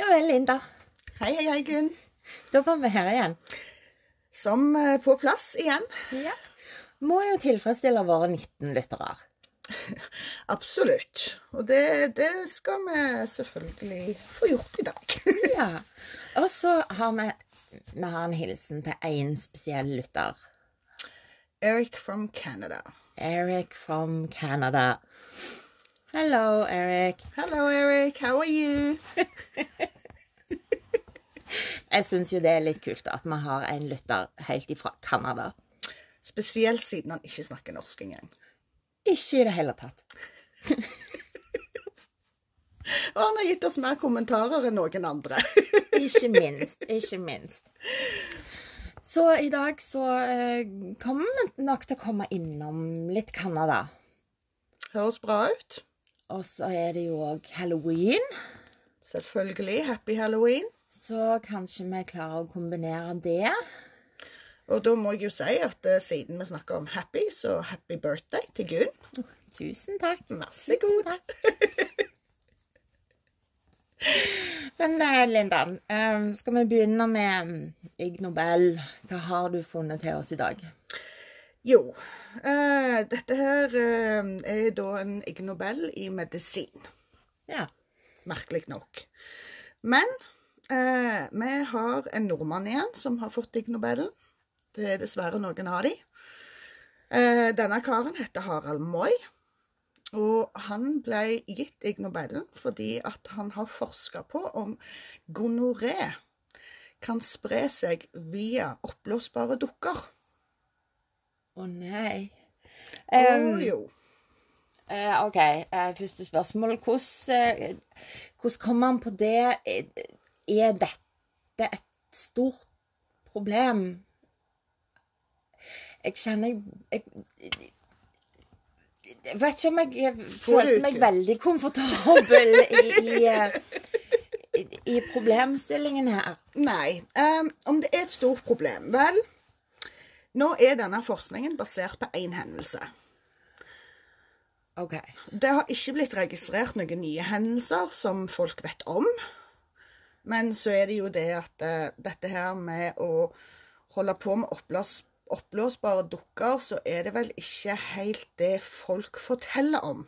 Ja vel, Linda. Hei, hei, hei, Gunn. Da var vi her igjen. Som eh, på plass igjen. Ja. Må jo tilfredsstille våre 19 lyttere. Absolutt. Og det, det skal vi selvfølgelig få gjort i dag. Ja. Og så har vi, vi har en hilsen til én spesiell lytter. Eric from Canada. Eric from Canada. Hello, Eric. Hello, Eric. How are you? Jeg syns jo det er litt kult at vi har en lytter helt ifra Canada. Spesielt siden han ikke snakker norsk engang. Ikke i det hele tatt. Og han har gitt oss mer kommentarer enn noen andre. Ikke minst. Ikke minst. Så i dag så eh, kommer vi nok til å komme innom litt Canada. Høres bra ut. Og så er det jo òg halloween. Selvfølgelig. Happy halloween. Så kanskje vi klarer å kombinere det. Og da må jeg jo si at uh, siden vi snakker om happy, så happy birthday til Gunn. Tusen takk. Vær så god. Men uh, Linda, uh, skal vi begynne med mm, Ig Nobel? Hva har du funnet til oss i dag? Jo, dette her er da en Ig Nobel i medisin. Ja. Merkelig nok. Men eh, vi har en nordmann igjen som har fått Ig Nobelen. Det er dessverre noen av de. Eh, denne karen heter Harald Moi. Og han ble gitt Ig Nobelen fordi at han har forska på om gonoré kan spre seg via oppblåsbare dukker. Å nei. Å Um, jo. Uh, OK, uh, første spørsmål. Hvordan, uh, hvordan kom man på det? Er dette et stort problem? Jeg kjenner jeg, jeg, jeg vet ikke om jeg, følte meg veldig komfortabel i, i, i, i problemstillingen her. Nei. Um, om det er et stort problem Vel, nå er denne forskningen basert på én hendelse. Okay. Det har ikke blitt registrert noen nye hendelser som folk vet om. Men så er det jo det at eh, dette her med å holde på med oppblås, oppblåsbare dukker, så er det vel ikke helt det folk forteller om.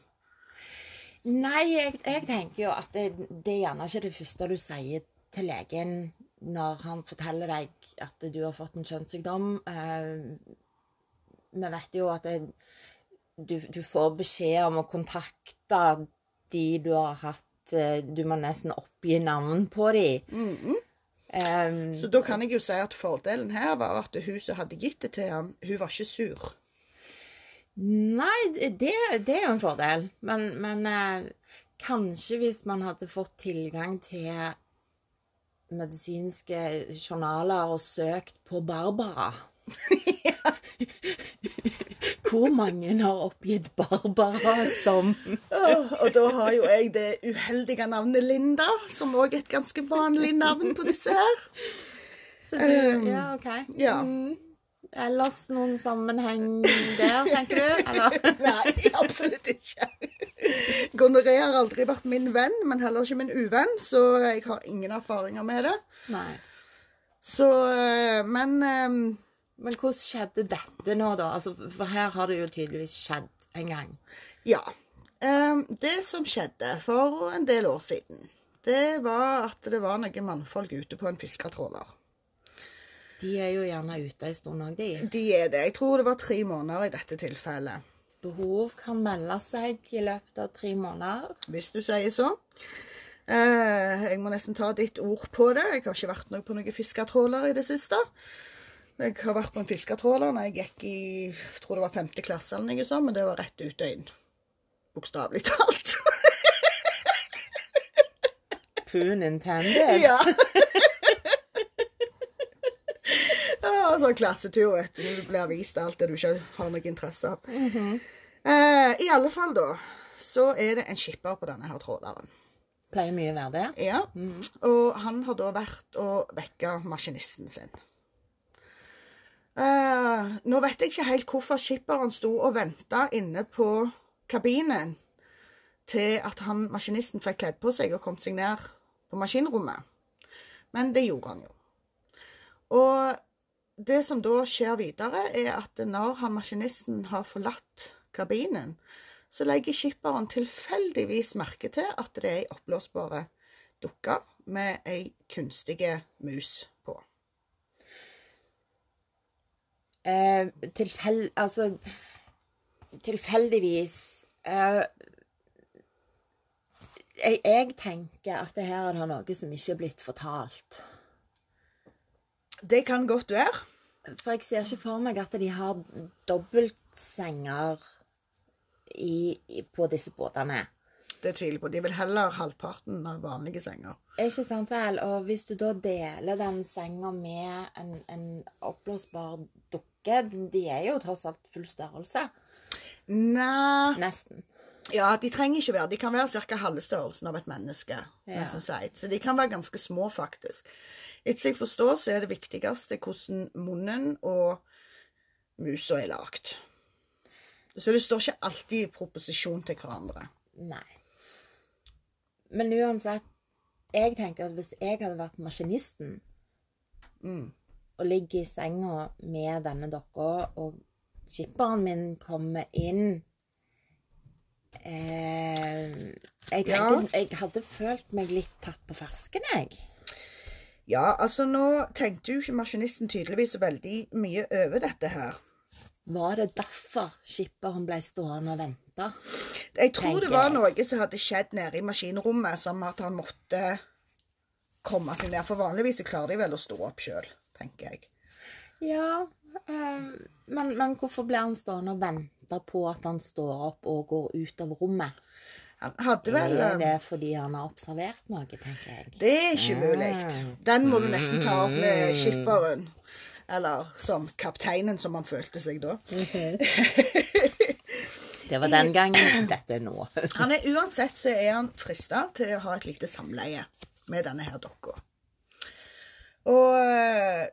Nei, jeg, jeg tenker jo at det, det er gjerne ikke det første du sier til legen når han forteller deg at du har fått en kjønnssykdom. Eh, vi vet jo at det, du, du får beskjed om å kontakte de du har hatt eh, Du må nesten oppgi navn på de. Eh, Så da kan jeg jo si at fordelen her var at hun som hadde gitt det til ham, hun var ikke sur. Nei, det, det er jo en fordel. Men, men eh, kanskje hvis man hadde fått tilgang til medisinske journaler og søkt på Barbara Hvor mange har oppgitt Barbara som og da har jo jeg det uheldige navnet Linda, som òg er et ganske vanlig navn på disse her. Så du, Ja, OK. ja. Mm. Ellers noen sammenheng der, tenker du? Eller? Nei, absolutt ikke. Gonoré har aldri vært min venn, men heller ikke min uvenn, så jeg har ingen erfaringer med det. Nei. Så eh, Men eh, Men hvordan skjedde dette nå, da? Altså, for her har det jo tydeligvis skjedd en gang. ja. Eh, Det som skjedde for en del år siden, det var at det var noen mannfolk ute på en fisketråler. De er jo gjerne ute en stund òg, de. De er det. Jeg tror det var tre måneder i dette tilfellet. Behov kan melde seg i løpet av tre måneder. hvis du sier så. Eh, jeg må nesten ta ditt ord på det. Jeg har ikke vært noe på noen fisketråler i det siste. Jeg har vært på en fisketråler da jeg gikk i jeg tror det var femte klasse, eller noe sånt, men det var rett ut og inn. Bokstavelig talt. Pun intended. ja. ja, sånn klassetur, vet du. Du blir vist alt det du ikke har noe interesse av. eh, I alle fall, da, så er det en skipper på denne her tråleren. Pleier mye å være det. Ja, og han har da vært og vekka maskinisten sin. Eh, nå vet jeg ikke helt hvorfor skipperen sto og venta inne på kabinen til at han, maskinisten fikk kledd på seg og kom seg ned på maskinrommet. Men det gjorde han jo. Og det som da skjer videre, er at når han maskinisten har forlatt kabinen, så legger skipperen tilfeldigvis merke til at det er ei oppblåsbar dukke med ei kunstige mus på. Eh, tilfell... Altså Tilfeldigvis eh, jeg, jeg tenker at det her er det noe som ikke er blitt fortalt. Det kan godt være. For jeg ser ikke for meg at de har dobbeltsenger i, i, på disse båtene. Det tviler jeg på. De vil heller halvparten av vanlige senger. Ikke sant vel? Og hvis du da deler den senga med en, en oppblåsbar dukke De er jo tross alt full størrelse. Nei Nesten. Ja, de trenger ikke være. De kan være ca. halve størrelsen av et menneske. Ja. sagt. Så de kan være ganske små, faktisk. Etter jeg forstår, så er det viktigste hvordan munnen og musa er lagd. Så det står ikke alltid i proposisjon til hverandre. Nei. Men uansett, jeg tenker at hvis jeg hadde vært maskinisten Mm. og ligger i senga med denne dokka, og skipperen min kommer inn eh, jeg, Ja. jeg hadde følt meg litt tatt på fersken, jeg. Ja, altså nå tenkte jo ikke maskinisten tydeligvis så veldig mye over dette her. Var det derfor skipperen ble stående og vente? Jeg tror det var noe som hadde skjedd nede i maskinrommet, som at han måtte komme seg ned. For vanligvis så klarer de vel å stå opp sjøl, tenker jeg. Ja, øh, men, men hvorfor ble han stående og vente på at han står opp og går ut av rommet? Han hadde vel Er eh, det fordi han har observert noe, tenker jeg? Det er ikke mulig. Den må du nesten ta opp med skipperen. Eller som kapteinen, som han følte seg da. Det var den gangen, dette er nå. Han er Uansett så er han frista til å ha et lite samleie med denne her dokka. Og eh,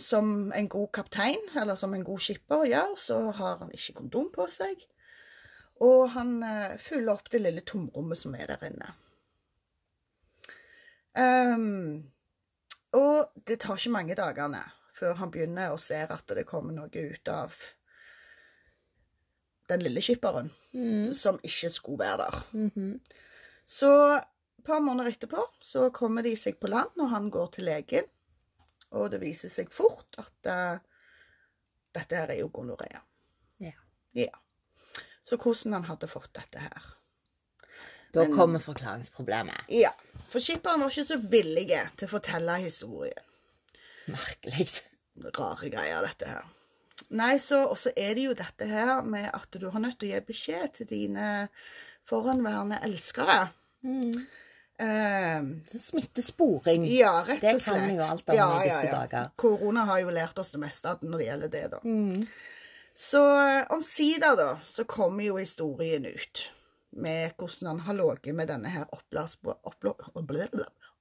som en god kaptein, eller som en god skipper gjør, så har han ikke kondom på seg. Og han eh, fyller opp det lille tomrommet som er der inne. Ehm, og det tar ikke mange dagene før han begynner å se at det kommer noe ut av den lille skipperen som ikke skulle være der. Så et par måneder etterpå så kommer de seg på land, og han går til legen. Og det viser seg fort at uh, dette her er jo gonoré. Ja. Yeah. Så hvordan han hadde fått dette her. Da kommer forklaringsproblemet. Ja. For skipperen var ikke så villig til å fortelle historien. Merkelig. Rare greier, dette her. Nei, så også er det jo dette her med at du har nødt til å gi beskjed til dine foranværende elskere. Eh, Smittesporing. Ja, rett og slett. Det kan vi jo alt om i disse dager. Korona har jo lært oss det meste når det gjelder det, da. Så eh, omsider, da, så kommer jo historien ut. Med hvordan han har ligget med denne her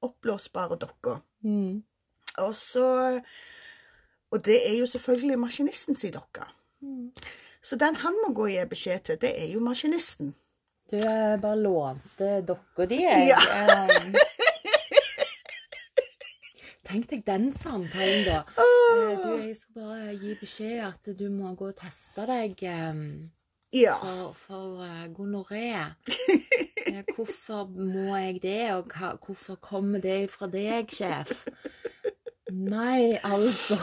oppblåsbare dokka. Og så Og det er jo selvfølgelig maskinisten sin dokke. Så den han må gå og gi beskjed til, det er jo maskinisten. Du jeg bare lånte dokka di, jeg. Ja. Eh, Tenk deg den samtalen, da. Eh, Du, jeg skal bare gi beskjed at du må gå og teste deg eh, Ja. for, for uh, gonoré. Hvorfor må jeg det, og hva, hvorfor kommer det fra deg, sjef? Nei, altså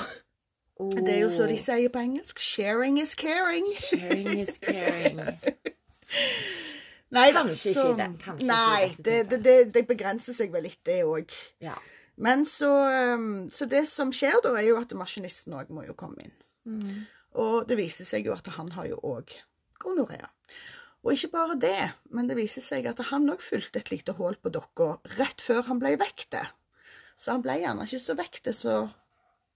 Det er jo så de sier på engelsk. Sharing is caring. Sharing is caring. Nei Kanskje så- ikke det- kanskje Nei, ikke det, det, det, det begrenser seg vel litt, det òg. Ja. Men så, um, så det som skjer da, er jo at maskinisten òg må jo komme inn. Mm. Og det viser seg jo at han har jo òg gonoré. Og ikke bare det, men det viser seg at han òg fylte et lite hull på dokka rett før han ble vekte. Så han ble gjerne ikke så vekte som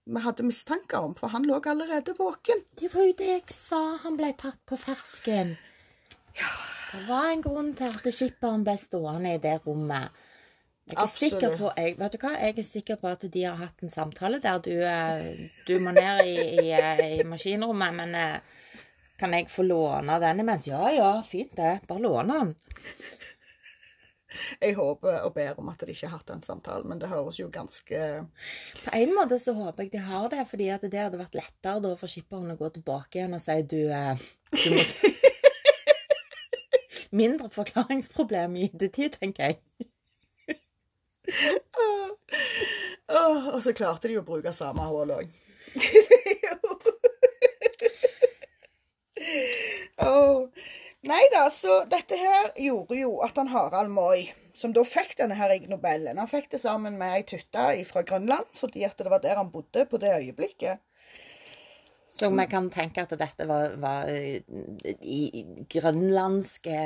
vi hadde mistanke om, for han lå allerede våken. Det var jo det jeg sa. Han ble tatt på fersken. Det var en grunn til at skipperen ble stående i det rommet. Jeg er, Absolutt. sikker på, jeg, vet du hva? jeg er sikker på at de har hatt en samtale der du, eh, du må ned i, i, eh, i maskinrommet, men eh, kan jeg få låne den imens? Ja ja, fint det. Bare låne den. Jeg håper og ber om at de ikke har hatt den samtalen, men det høres jo ganske På en måte så håper jeg de har det, fordi at det hadde vært lettere da for skipperen å gå tilbake igjen og si du, eh, du må Mindre forklaringsproblem i ettertid, tenker jeg. Og så klarte de å bruke samme hull òg. Nei da, så dette her gjorde jo at han Harald Moi, som da fikk denne her Ig Nobelen Han fikk det sammen med ei tytte fra Grønland, fordi at det var der han bodde på det øyeblikket. Så vi kan tenke at dette var, var eh, i grønlandske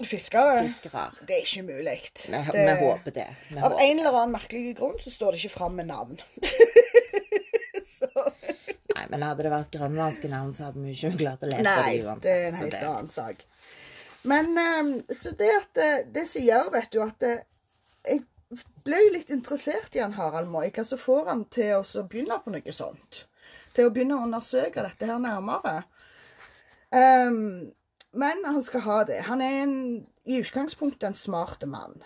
Fiskere. fiskere. Det er ikke mulig. Vi, vi håper det. Vi Av håper. en eller annen merkelig grunn så står det ikke fram med navn. så Nei, men hadde det vært grønlandske navn, så hadde vi ikke klart å lese Nei, det uansett. det er en helt det- annen sak. Men eh, så det at det, det som gjør, vet du, at det, jeg ble jo litt interessert i han Harald Moi. Hva som får han til å begynne på noe sånt? Til å begynne å undersøke dette her nærmere. Um, men han skal ha det. Han er en, i utgangspunktet en smart mann.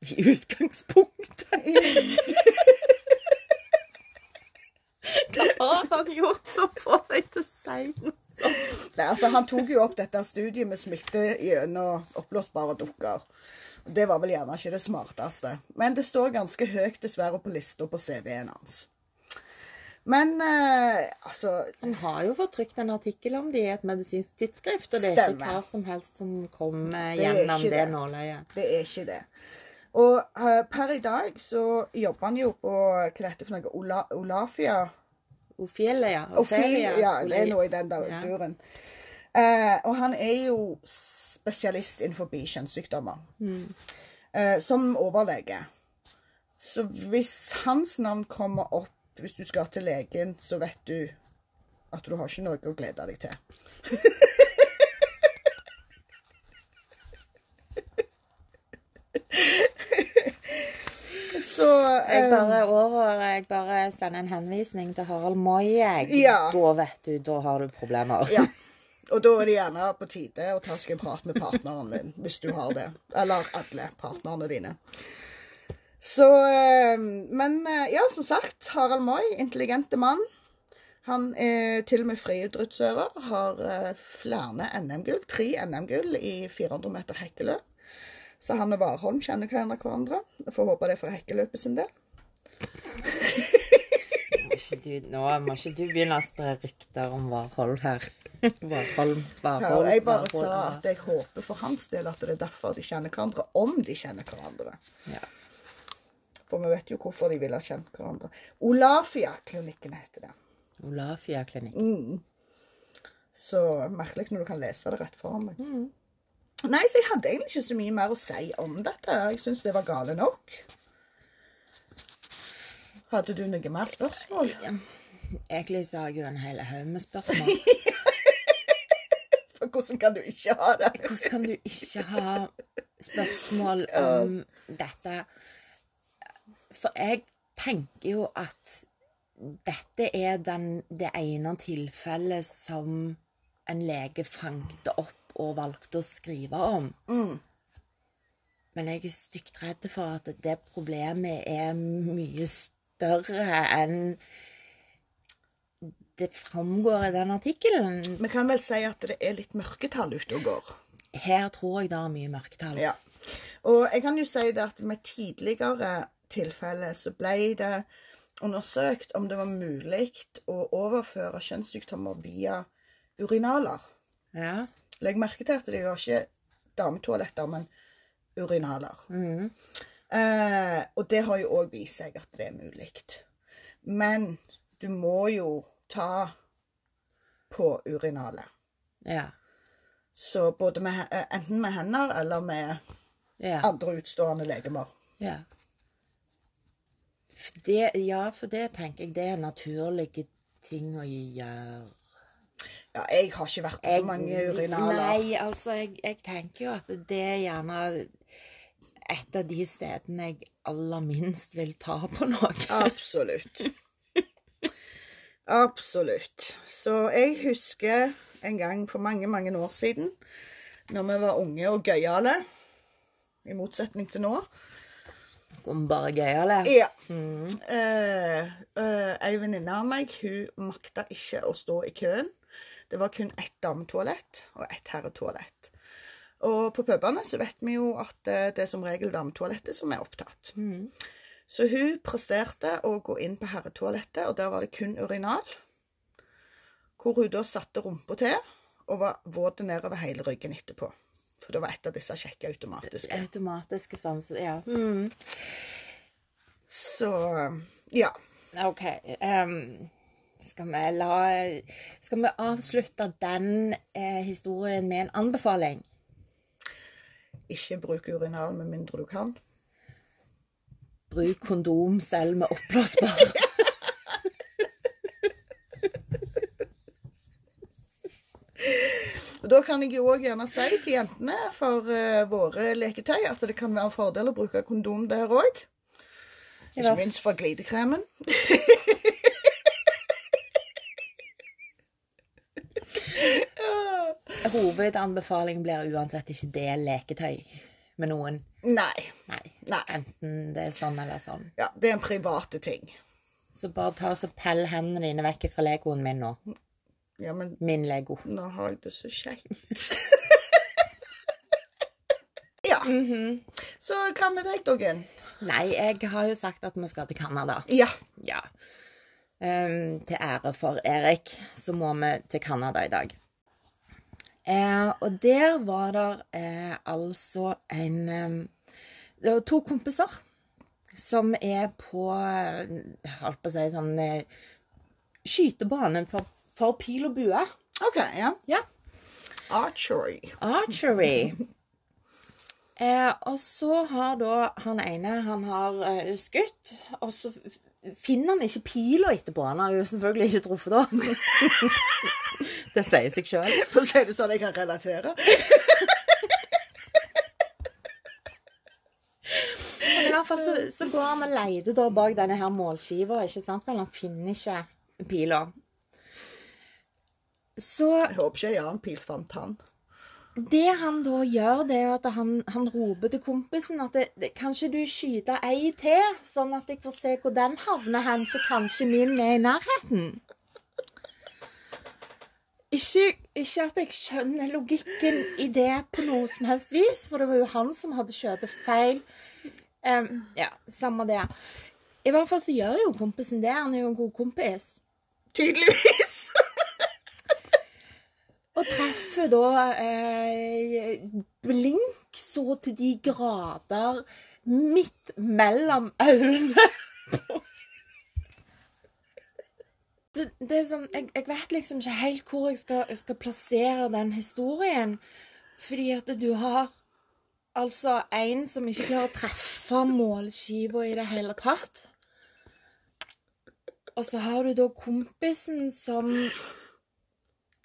I utgangspunktet. Hva har han gjort som får deg til å si noe sånt? Nei, altså, han tok jo opp dette studiet med smitte gjennom oppblåsbare dukker. Det var vel gjerne ikke det smarteste. Men det står ganske høyt dessverre på lista på CV-en hans. Men eh, altså Han har jo fått trykt en artikkel om det i et medisinsk tidsskrift, og det er ikke hva som helst som kommer er gjennom det det. nåløyet. Det er ikke det. Og eh, per i dag så jobber han jo på hva det heter for noe? Ola, Olafia? Ofelia. Ofil, ja, det er noe i den Ja. duren. Eh, og han er jo spesialist innenfor kjønnssykdommer. Eh, som overlege. Så hvis hans navn kommer opp hvis du skal til legen, så vet du at du har ikke noe å glede deg til. så Jeg eh, bare, over, jeg bare sender en henvisning til Harald Moi. Ja. Da vet du, da har du problemer. Ja. Og da er det gjerne på tide å ta seg en prat med partneren din, hvis du har det. Eller alle partnerne dine. Så eh, Men eh, ja, som sagt, Harald Moi, intelligente mann. Han er til og med friidrettsører. Har flere NM-gull. Tre NM-gull i 400 meter hekkeløp. Så han og Warholm kjenner hverandre. hverandre. Jeg får håpe det er for hekkeløpet sin del. Må ikke du, nå må ikke du begynne å spre rykter om Warholm her. Warholm, Ja, Warhold, jeg bare Varholm, sa at jeg håper for hans del at det er derfor de kjenner hverandre, om de kjenner hverandre. Ja. For vi vet jo hvorfor de ville ha kjent hverandre. Olafia-klinikken heter det. Olafia klinikk. Så merkelig når du kan lese det rett foran meg. Nei, så jeg hadde egentlig ikke så mye mer å si om dette. Jeg syns det var gale nok. Hadde du noe mer spørsmål? Egentlig så har jeg jo en hel haug med spørsmål. For hvordan kan du ikke ha det? Hvordan kan du ikke ha spørsmål om dette? For jeg tenker jo at dette er den, det ene tilfellet som en lege fanget opp og valgte å skrive om. Men jeg er stygt redd for at det problemet er mye større enn det framgår i den artikkelen. Vi kan vel si at det er litt mørketall ute og går. Her tror jeg det er mye mørketall. Ja. Og jeg kan jo si det at med tidligere tilfeller så ble det undersøkt om det var mulig å overføre kjønnssykdommer via urinaler. Ja. Legg merke til at det var ikke dametoaletter, men urinaler. Eh, og det har jo òg vist seg at det er mulig. Men du må jo ta på urinalet. Ja. Så både med, eh, enten med hender eller med Ja. andre utstående legemer. ja. Det, ja, for det tenker jeg det er naturlige ting å gjøre. Ja, jeg har ikke vært på så mange urinaler. Nei, altså, jeg, jeg tenker jo at det er gjerne et av de stedene jeg aller minst vil ta på noe. Absolutt. Absolutt. Så jeg husker en gang for mange, mange år siden, når vi var unge og gøyale I motsetning til nå. Om bare gøyale. Ja. Eh, eh, Ei venninne av meg hun makta ikke å stå i køen. Det var kun ett dametoalett og ett herretoalett. Og på pubene så vet vi jo at eh, det er som regel dametoalettet som er opptatt. Så hun presterte å gå inn på herretoalettet, og der var det kun urinal. Hvor hun da satte rumpa til og var våt nedover hele ryggen etterpå. For det var et av disse kjekke automatiske. Automatiske sanser, ja. Mm. Så ja. OK. ehm, skal vi la Skal vi avslutte den eh, historien med en anbefaling? Ikke bruk urinal med mindre du kan. Bruk kondom selv med oppblåsbar. Og Da kan jeg jo òg gjerne si til jentene for uh, våre leketøy at det kan være en fordel å bruke kondom der òg. Ikke minst for glidekremen. Hovedanbefaling blir uansett ikke det leketøy med noen. Nei. Nei. Nei. Enten det er sånn eller sånn. Ja, det er en private ting. Så bare ta så pell hendene dine vekk fra legoen min nå. Ja, men Min lego. nå har jeg det så kjekt. ja. Så hva med deg, Doggen? Nei, jeg har jo sagt at vi skal til Canada. Ja. Ja. Um, til ære for Erik, så må vi til Canada i dag. Eh, og der var det eh, altså en eh, Det var to kompiser som er på eh, Holdt på å si sånn eh, Skytebane for, for pil og bue. OK. Ja. Ja. Archery. Archery. Eh, og så har da han ene Han har skutt, og så finner han ikke pila etterpå. Han har jo selvfølgelig ikke truffet da. det sier seg sjøl. For å si det sånn jeg kan relatere. Men i hvert fall så, så går han og leter da bak denne her målskiva, ikke sant? For han finner ikke pila. Så Jeg håper ikke en annen pil fant han. Det han da gjør, det er at han, han roper til kompisen at det, det, kanskje du skyter ei til, sånn at jeg får se hvor den havner hen, så kanskje min er i nærheten. Ikke, ikke at jeg skjønner logikken i det på noe som helst vis, for det var jo han som hadde skutt feil. Um, ja, samme det. I hvert fall så gjør jo kompisen det. Han er jo en god kompis. Tydeligvis. Og da eh, blink så til de grader midt mellom øynene. Det, det er sånn, jeg, jeg vet liksom ikke helt hvor jeg skal, jeg skal plassere den historien. Fordi at du har altså en som ikke klarer å treffe målskiva i det hele tatt. Og så har du da kompisen som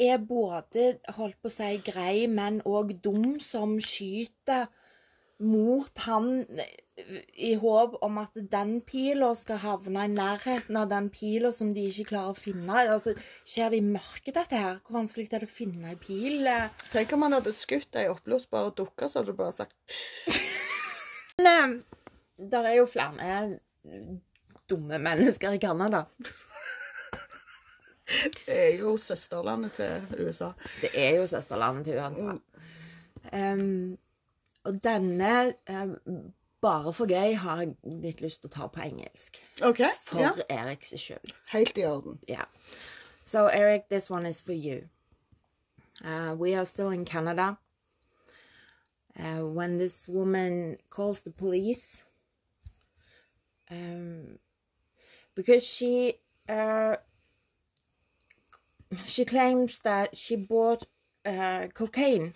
er både, holdt på å si, grei, men òg dum, som skyter mot han i håp om at den pila skal havne i nærheten av den pila som de ikke klarer å finne. Altså, Skjer det i mørket, dette her? Hvor vanskelig er det å finne ei pil? Tenk om han hadde skutt ei oppblåsbar dukke, så hadde du bare sagt Men der er jo flere dumme mennesker i Canada. Det er jo søsterlandet til USA. Det er jo søsterlandet til USA. Um, og denne, um, bare for gøy, har jeg litt lyst til å ta på engelsk. OK. For Ja. Eriks skyld. Helt i orden. Yeah. So, Eric, this one is for you. Uh, we are still in Canada. Uh, when this woman calls the police, um, because she uh, she claims that she bought uh, cocaine,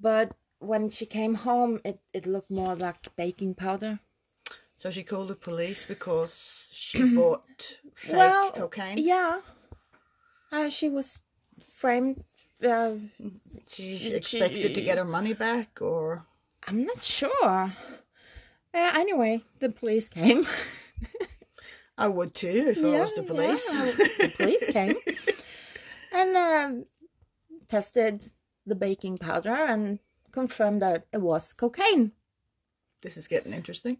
but when she came home, it, it looked more like baking powder. So she called the police because she bought fake well, cocaine. Yeah. Uh, she was framed. Uh, She expected to get her money back, or I'm not sure. Uh, anyway, the police came. I would too if I was the police. yeah, the police came and um tested the baking powder and confirmed that it was cocaine. This is getting interesting.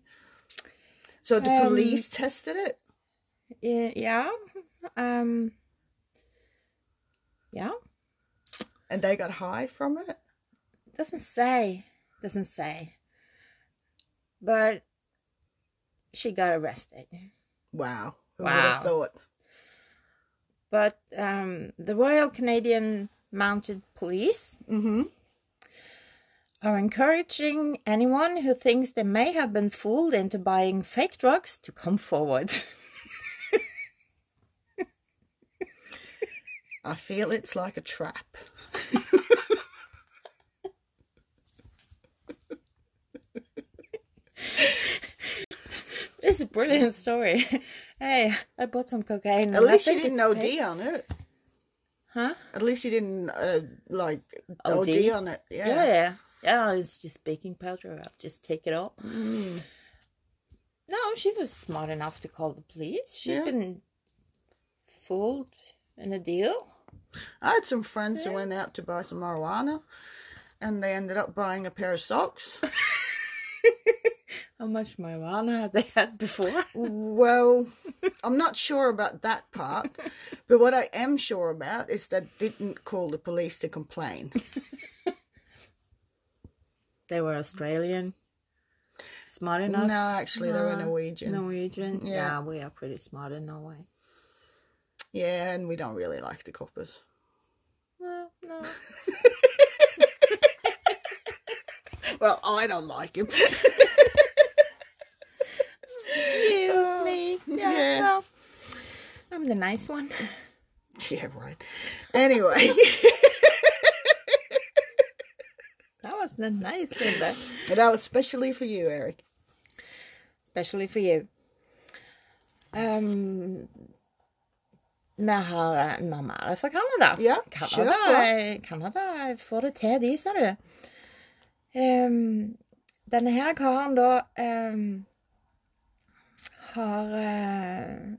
So the Um, police tested it? Uh, yeah. Um, yeah. And they got high from it? Doesn't say. Doesn't say. But she got arrested. Wow. Who would Wow. have thought? But um, the Royal Canadian Mounted Police Mm-hmm. are encouraging anyone who thinks they may have been fooled into buying fake drugs to come forward. I feel it's like a trap. it's a brilliant story. hey, I bought some cocaine. At least you didn't OD fake. on it. Huh? At least you didn't uh, like OD? OD on it. Yeah. Yeah, yeah. Yeah, it's just baking powder. I'll just take it all. Mm. No, she was smart enough to call the police. She'd Yeah. been fooled in a deal. I had some friends who went out to buy some marijuana, and they ended up buying a pair of socks. How much marijuana had they had before? well, I'm not sure about that part, but what I am sure about is that didn't call the police to complain. They were Australian. Smart enough? no, actually, they were Norwegian. Norwegian. Yeah. Yeah. we are pretty smart in Norway. Yeah, and we don't really like the coppers. No, no. Well, I don't like him. You, me. Yeah, yeah. I'm the nice one. yeah, right. Anyway, That wasn't nice, Linda. that was especially for you, Eric. Especially for you. Um, vi har, mer fra Canada. Ja, Canada, Canada får det til, de, ser du. Um, denne her karen da um, har eh,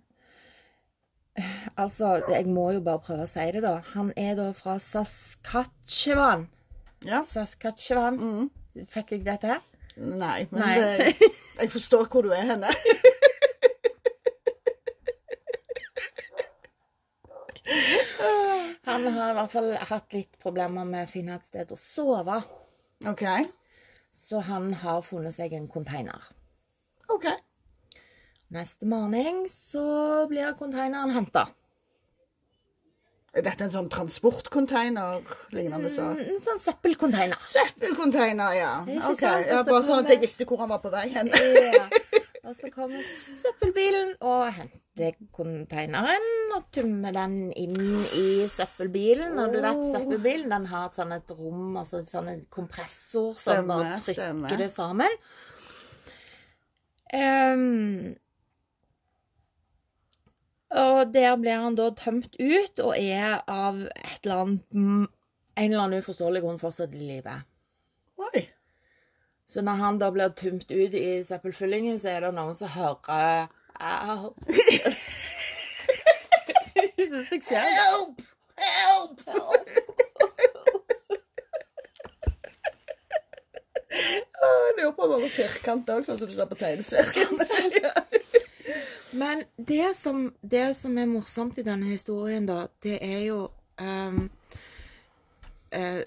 Altså, jeg må jo bare prøve å si det, da. Han er da fra Saskatchewan. Ja. Saskatchewan. Mm. Fikk jeg dette her? Nei, men Nei. Det, jeg forstår hvor du er henne. Han har i hvert fall hatt litt problemer med å finne et sted å sove. OK. Så han har funnet seg en container. OK. Neste morgen så blir containeren henta. Er dette en sånn transportcontainer lignende sak? En sånn søppelcontainer. Søppelcontainer, ja. Ok, ja bare sånn at jeg visste hvor han var på vei hen. Ja. Og så kommer søppelbilen og henter konteineren og tømmer den inn i søppelbilen. Og du vet, Oh. søppelbilen den har et sånn et rom, altså et sånn kompressor som bare trykker stemme. det sammen. Ehm, og der blir han da tømt ut og er av et eller annet mm, En eller annen uforståelig grunn fortsatt i live. Oi. Så når han da blir tømt ut i søppelfyllingen, så er det noen som hører Au. Jeg synes jeg ser Help! Help! Help! Å, Jeg lurer på om det var firkant òg, sånn som du ser på tegneserien. Men det som, det som er morsomt i denne historien, da, det er jo um, uh,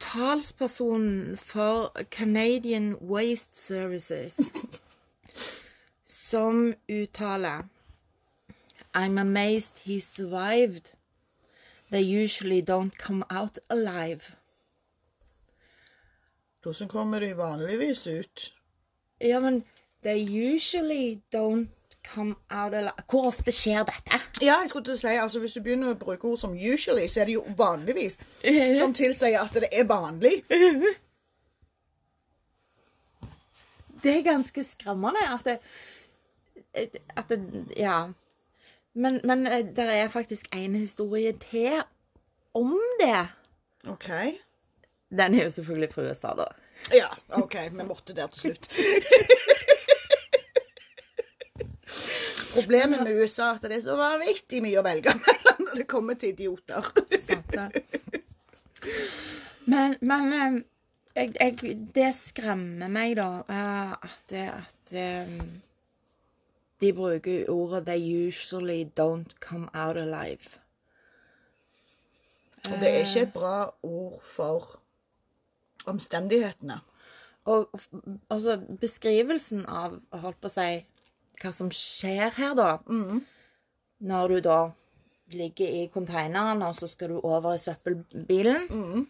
Talspersonen for Canadian Waste Services som uttaler I'm amazed he survived. They usually don't come out alive. Hvordan kommer de vanligvis ut? Ja, men they usually don't come out alive. Hvor ofte skjer dette? Ja, jeg skulle til å si, altså Hvis du begynner å bruke ord som 'usually', så er det jo vanligvis. Som tilsier at det er vanlig. Det er ganske skremmende at det, at det Ja. Men, men eh, det er faktisk en historie til om det. OK. Den er jo selvfølgelig fra USA, da. Ja, OK. Vi måtte der til slutt. Problemet med USA er at det er så vanvittig mye å velge mellom når det kommer til idioter. Men, men eh, jeg, jeg, det skremmer meg, da, eh, at, at eh, de bruker ordet 'they usually don't come out alive'. Og det er ikke et bra ord for omstendighetene. Og altså, beskrivelsen av holdt på å si, hva som skjer her, da Når du da ligger i konteineren, og så skal du over i søppelbilen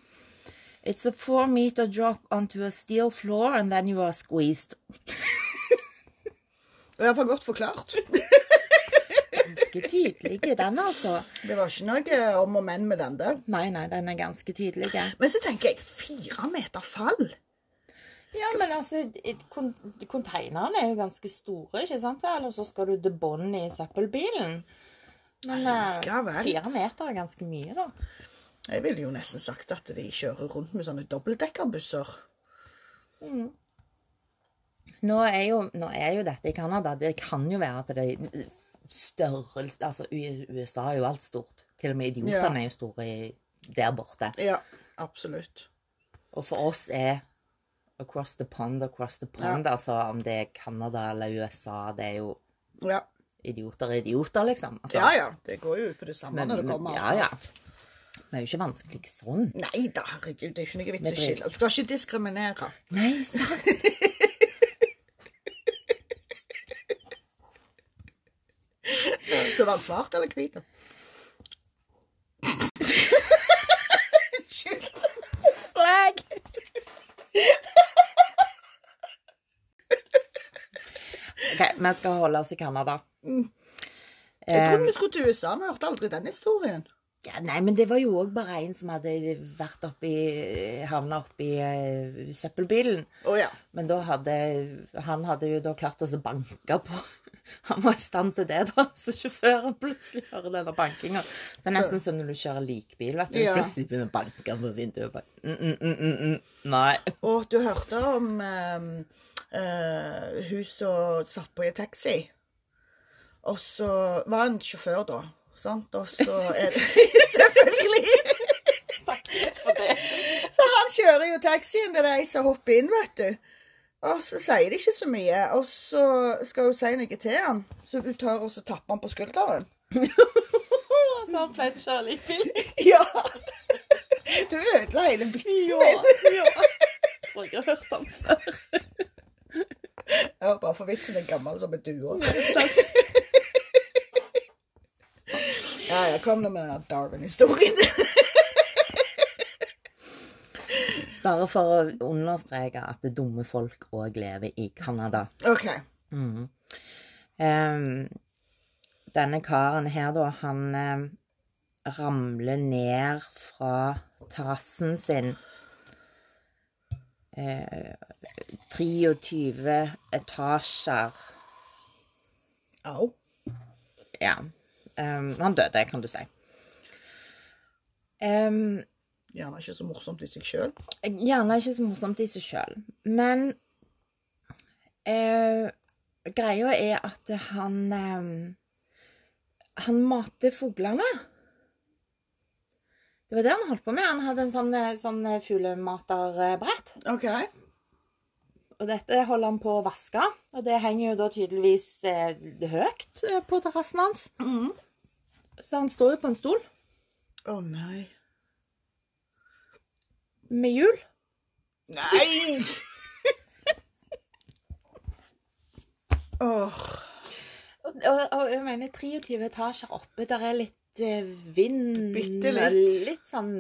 It's a four meter drop onto a steel floor, and then you are squeezed. I hvert fall godt forklart. Ganske tydelig, den, altså. Det var ikke noe om og men med den der. Nei, nei, den er ganske tydelig. Men så tenker jeg fire meter fall. Ja, men altså, konteinerne er jo ganske store, ikke sant vel? Og så skal du til bånn i søppelbilen. Men eh, Likevel. fire meter er ganske mye, da. Jeg ville jo nesten sagt at de kjører rundt med sånne dobbeltdekkerbusser. Nå er, jo, nå er jo dette i Canada. Det kan jo være at det er størrelse Altså, USA er jo alt stort. Til og med idiotene Ja. er jo store der borte. Ja, absolutt. Og for oss er across the pond, across the pond. Altså om det er Canada eller USA, det er jo Ja. idioter er idioter, liksom. Altså, ja ja, det går jo ut på det samme når det kommer ja, ja. Det er jo ikke vanskelig sånn. Nei da, herregud, det er ikke noe vits i å skille. Du skal ikke diskriminere. Nei, sant. Så var han svart eller hvit? OK, vi skal holde oss i Canada. Jeg trodde vi skulle til USA. Vi hørte aldri den historien. Ja, nei, men det var jo òg bare en som hadde vært oppi Havna oppi uh, søppelbilen. Å ja. Men da hadde Han hadde jo da klart å banke på Han var i stand til det, da. Så sjåføren plutselig hører denne bankinga. Det er nesten som når du kjører likbil, vet du. Ja. Plutselig begynner å banke på vinduet. Bare, Mm, mm, mm, mm, mm. Nei. Og du hørte om eh, eh, hun som satt på i taxi. Og så var han sjåfør, da. Sant? Og så er det Selvfølgelig! For det. Så han kjører jo taxien, er ei som hopper inn, vet du. Og så sier de ikke så mye. Og så skal hun si noe til han, så hun og så tapper han på skulderen. Så han pleide å kjøre likbil. Ja! Du ødela hele vitsen min. ja. Jeg tror jeg har hørt han før. Ja, bare for vitsen er gammel som en due. Ja, jeg kom nå med den Darwin-historien. Bare for å understreke at det dumme folk òg lever i Canada. OK. Um, denne karen her, da, han um, ramler ned fra terrassen sin. Eh, 23 etasjer. Au. Ja. Um, han døde, kan du si. Um, Gjerne ikke så morsomt i seg sjøl. Gjerne ikke så morsomt i seg sjøl. Men uh, greia er at han um, Han mater fuglene. Det var det han holdt på med. Han hadde en sånn, eh, sånn eh, fuglematerbrett. OK. Og dette holder han på å vaske. Og det henger jo da tydeligvis eh, høyt eh, på terrassen hans. Så han står jo på en stol Å nei. med hjul. Nei! Åh. Og, og, og jeg mener 23 etasjer oppe, der er litt vind Bitte litt. Litt sånn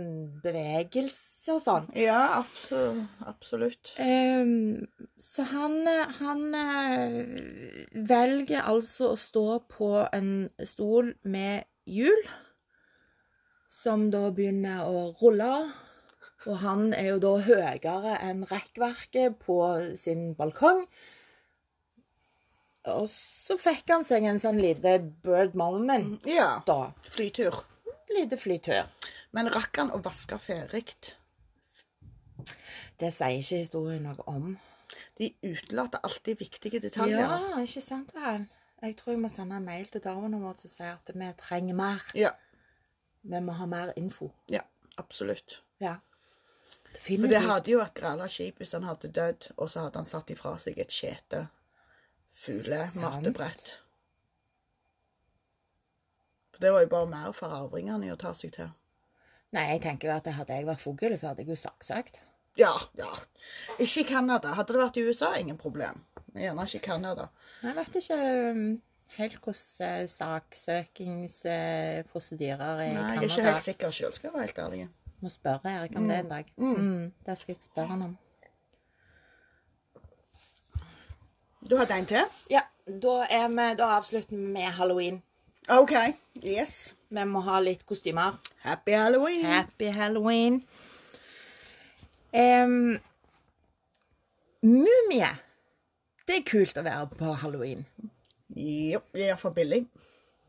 bevegelse og sånn. Ja, absolutt. Ehm, så han, eh, han eh, velger altså å stå på en stol med hjul, som da begynner å rulle. Og han er jo da høyere enn rekkverket på sin balkong. Og så fikk han seg en sånn lite bird moment Ja. da. Flytur. Lite flytur. Men rakk han å vaske ferdig? Det sier ikke historien noe om. De utelater alltid viktige detaljer. Ja, ikke sant vel? Jeg tror jeg må sende en mail til Darwin vår som sier at vi trenger mer. Ja, Vi må ha mer info. ja absolutt. Ja. For det hadde jo vært gralla kjipt hvis han hadde dødd, og så hadde han satt ifra seg et skjete fuglemattebrett. For det var jo bare mer for arvingene å ta seg til. Nei, jeg tenker jo at hadde jeg vært fugl, så hadde jeg jo saksøkt. Ja, ja. Ikke i Canada. Hadde det vært i USA, ingen problem. Gjerne ikke i Canada. Jeg vet ikke um, helt hvordan uh, saksøkingsprosedyrer er i Nei, jeg er ikke helt sikker sjøl, skal jeg være helt ærlig. Må spørre Erik om det en dag. Mm, det skal jeg spørre han om. Du har hatt en til? Ja, da, er vi, da avslutter vi med halloween. OK. Yes. Vi må ha litt kostymer. Happy halloween. Happy halloween. Um, mumie. Det er kult å være på halloween. Jo, det er iallfall billig.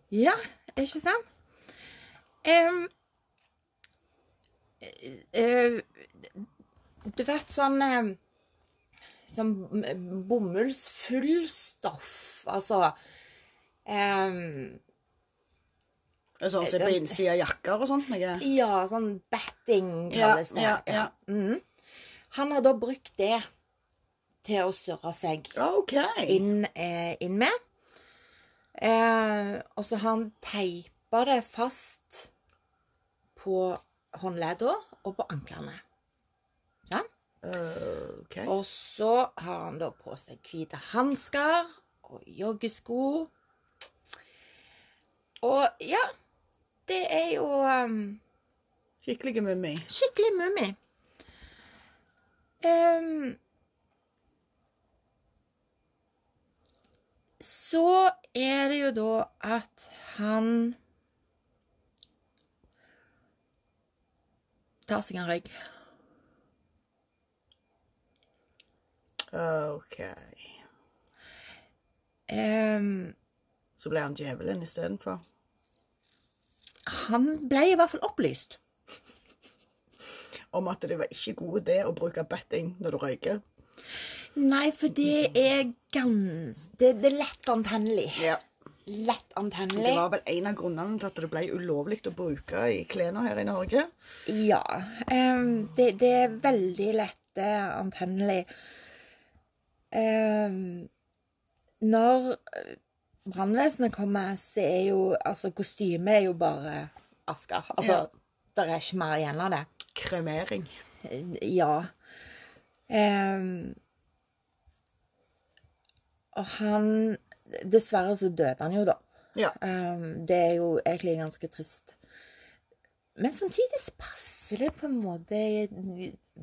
Ja, ikke sant? Um, uh, du vet sånn eh, Sånn bomullsfullstoff, altså um, Sånn som er på innsida av jakker og sånt. Noe. Ja, sånn batting Ja, kalles det. ja, ja. Mhm. Han har da brukt det til å surre seg okay. inn, eh, inn med. Eh, og så har han teipa det fast på håndledda og på anklene. Sånn? OK. Og så har han da på seg hvite hansker og joggesko. Og ja, det er jo um, Skikkelig mummi. skikkelig mummi. Um, så er det jo da at han tar seg en røyk. OK. Um, Så ble han djevelen istedenfor. han ble i hvert fall opplyst. Om at det var ikke god idé å bruke betting når du røyker. Nei, for det er gans... Det, det er lett antennelig. Ja. Lett Det var vel en av grunnene til at det ble ulovlig å bruke i klærne her i Norge. Ja. Um, det, det er veldig lett eh, antennelig. Ehm, når eh, brannvesenet kommer, så er jo Altså, kostymet er jo bare asker. Altså, Ja. det er ikke mer igjen av det. Kremering. Ja. Eh, og han Dessverre så døde han jo, da. Ja. Ehm, det er jo egentlig ganske trist. Men samtidig så passer det på en måte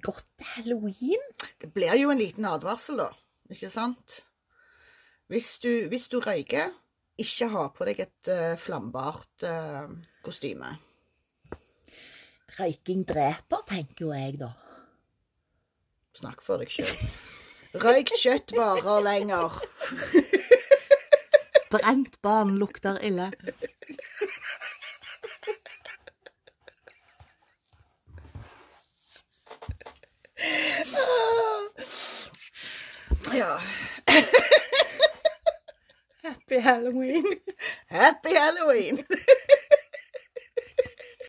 godt til halloween. Det blir jo en liten advarsel, da. Ikke sant? Hvis du, hvis du røyker, ikke ha på deg et uh, flambart uh, kostyme. Røyking dreper, tenker jo jeg, da. Snakk for deg sjøl. Røykt kjøtt varer lenger. Brent barn lukter ille. Ja. Happy halloween. Happy halloween!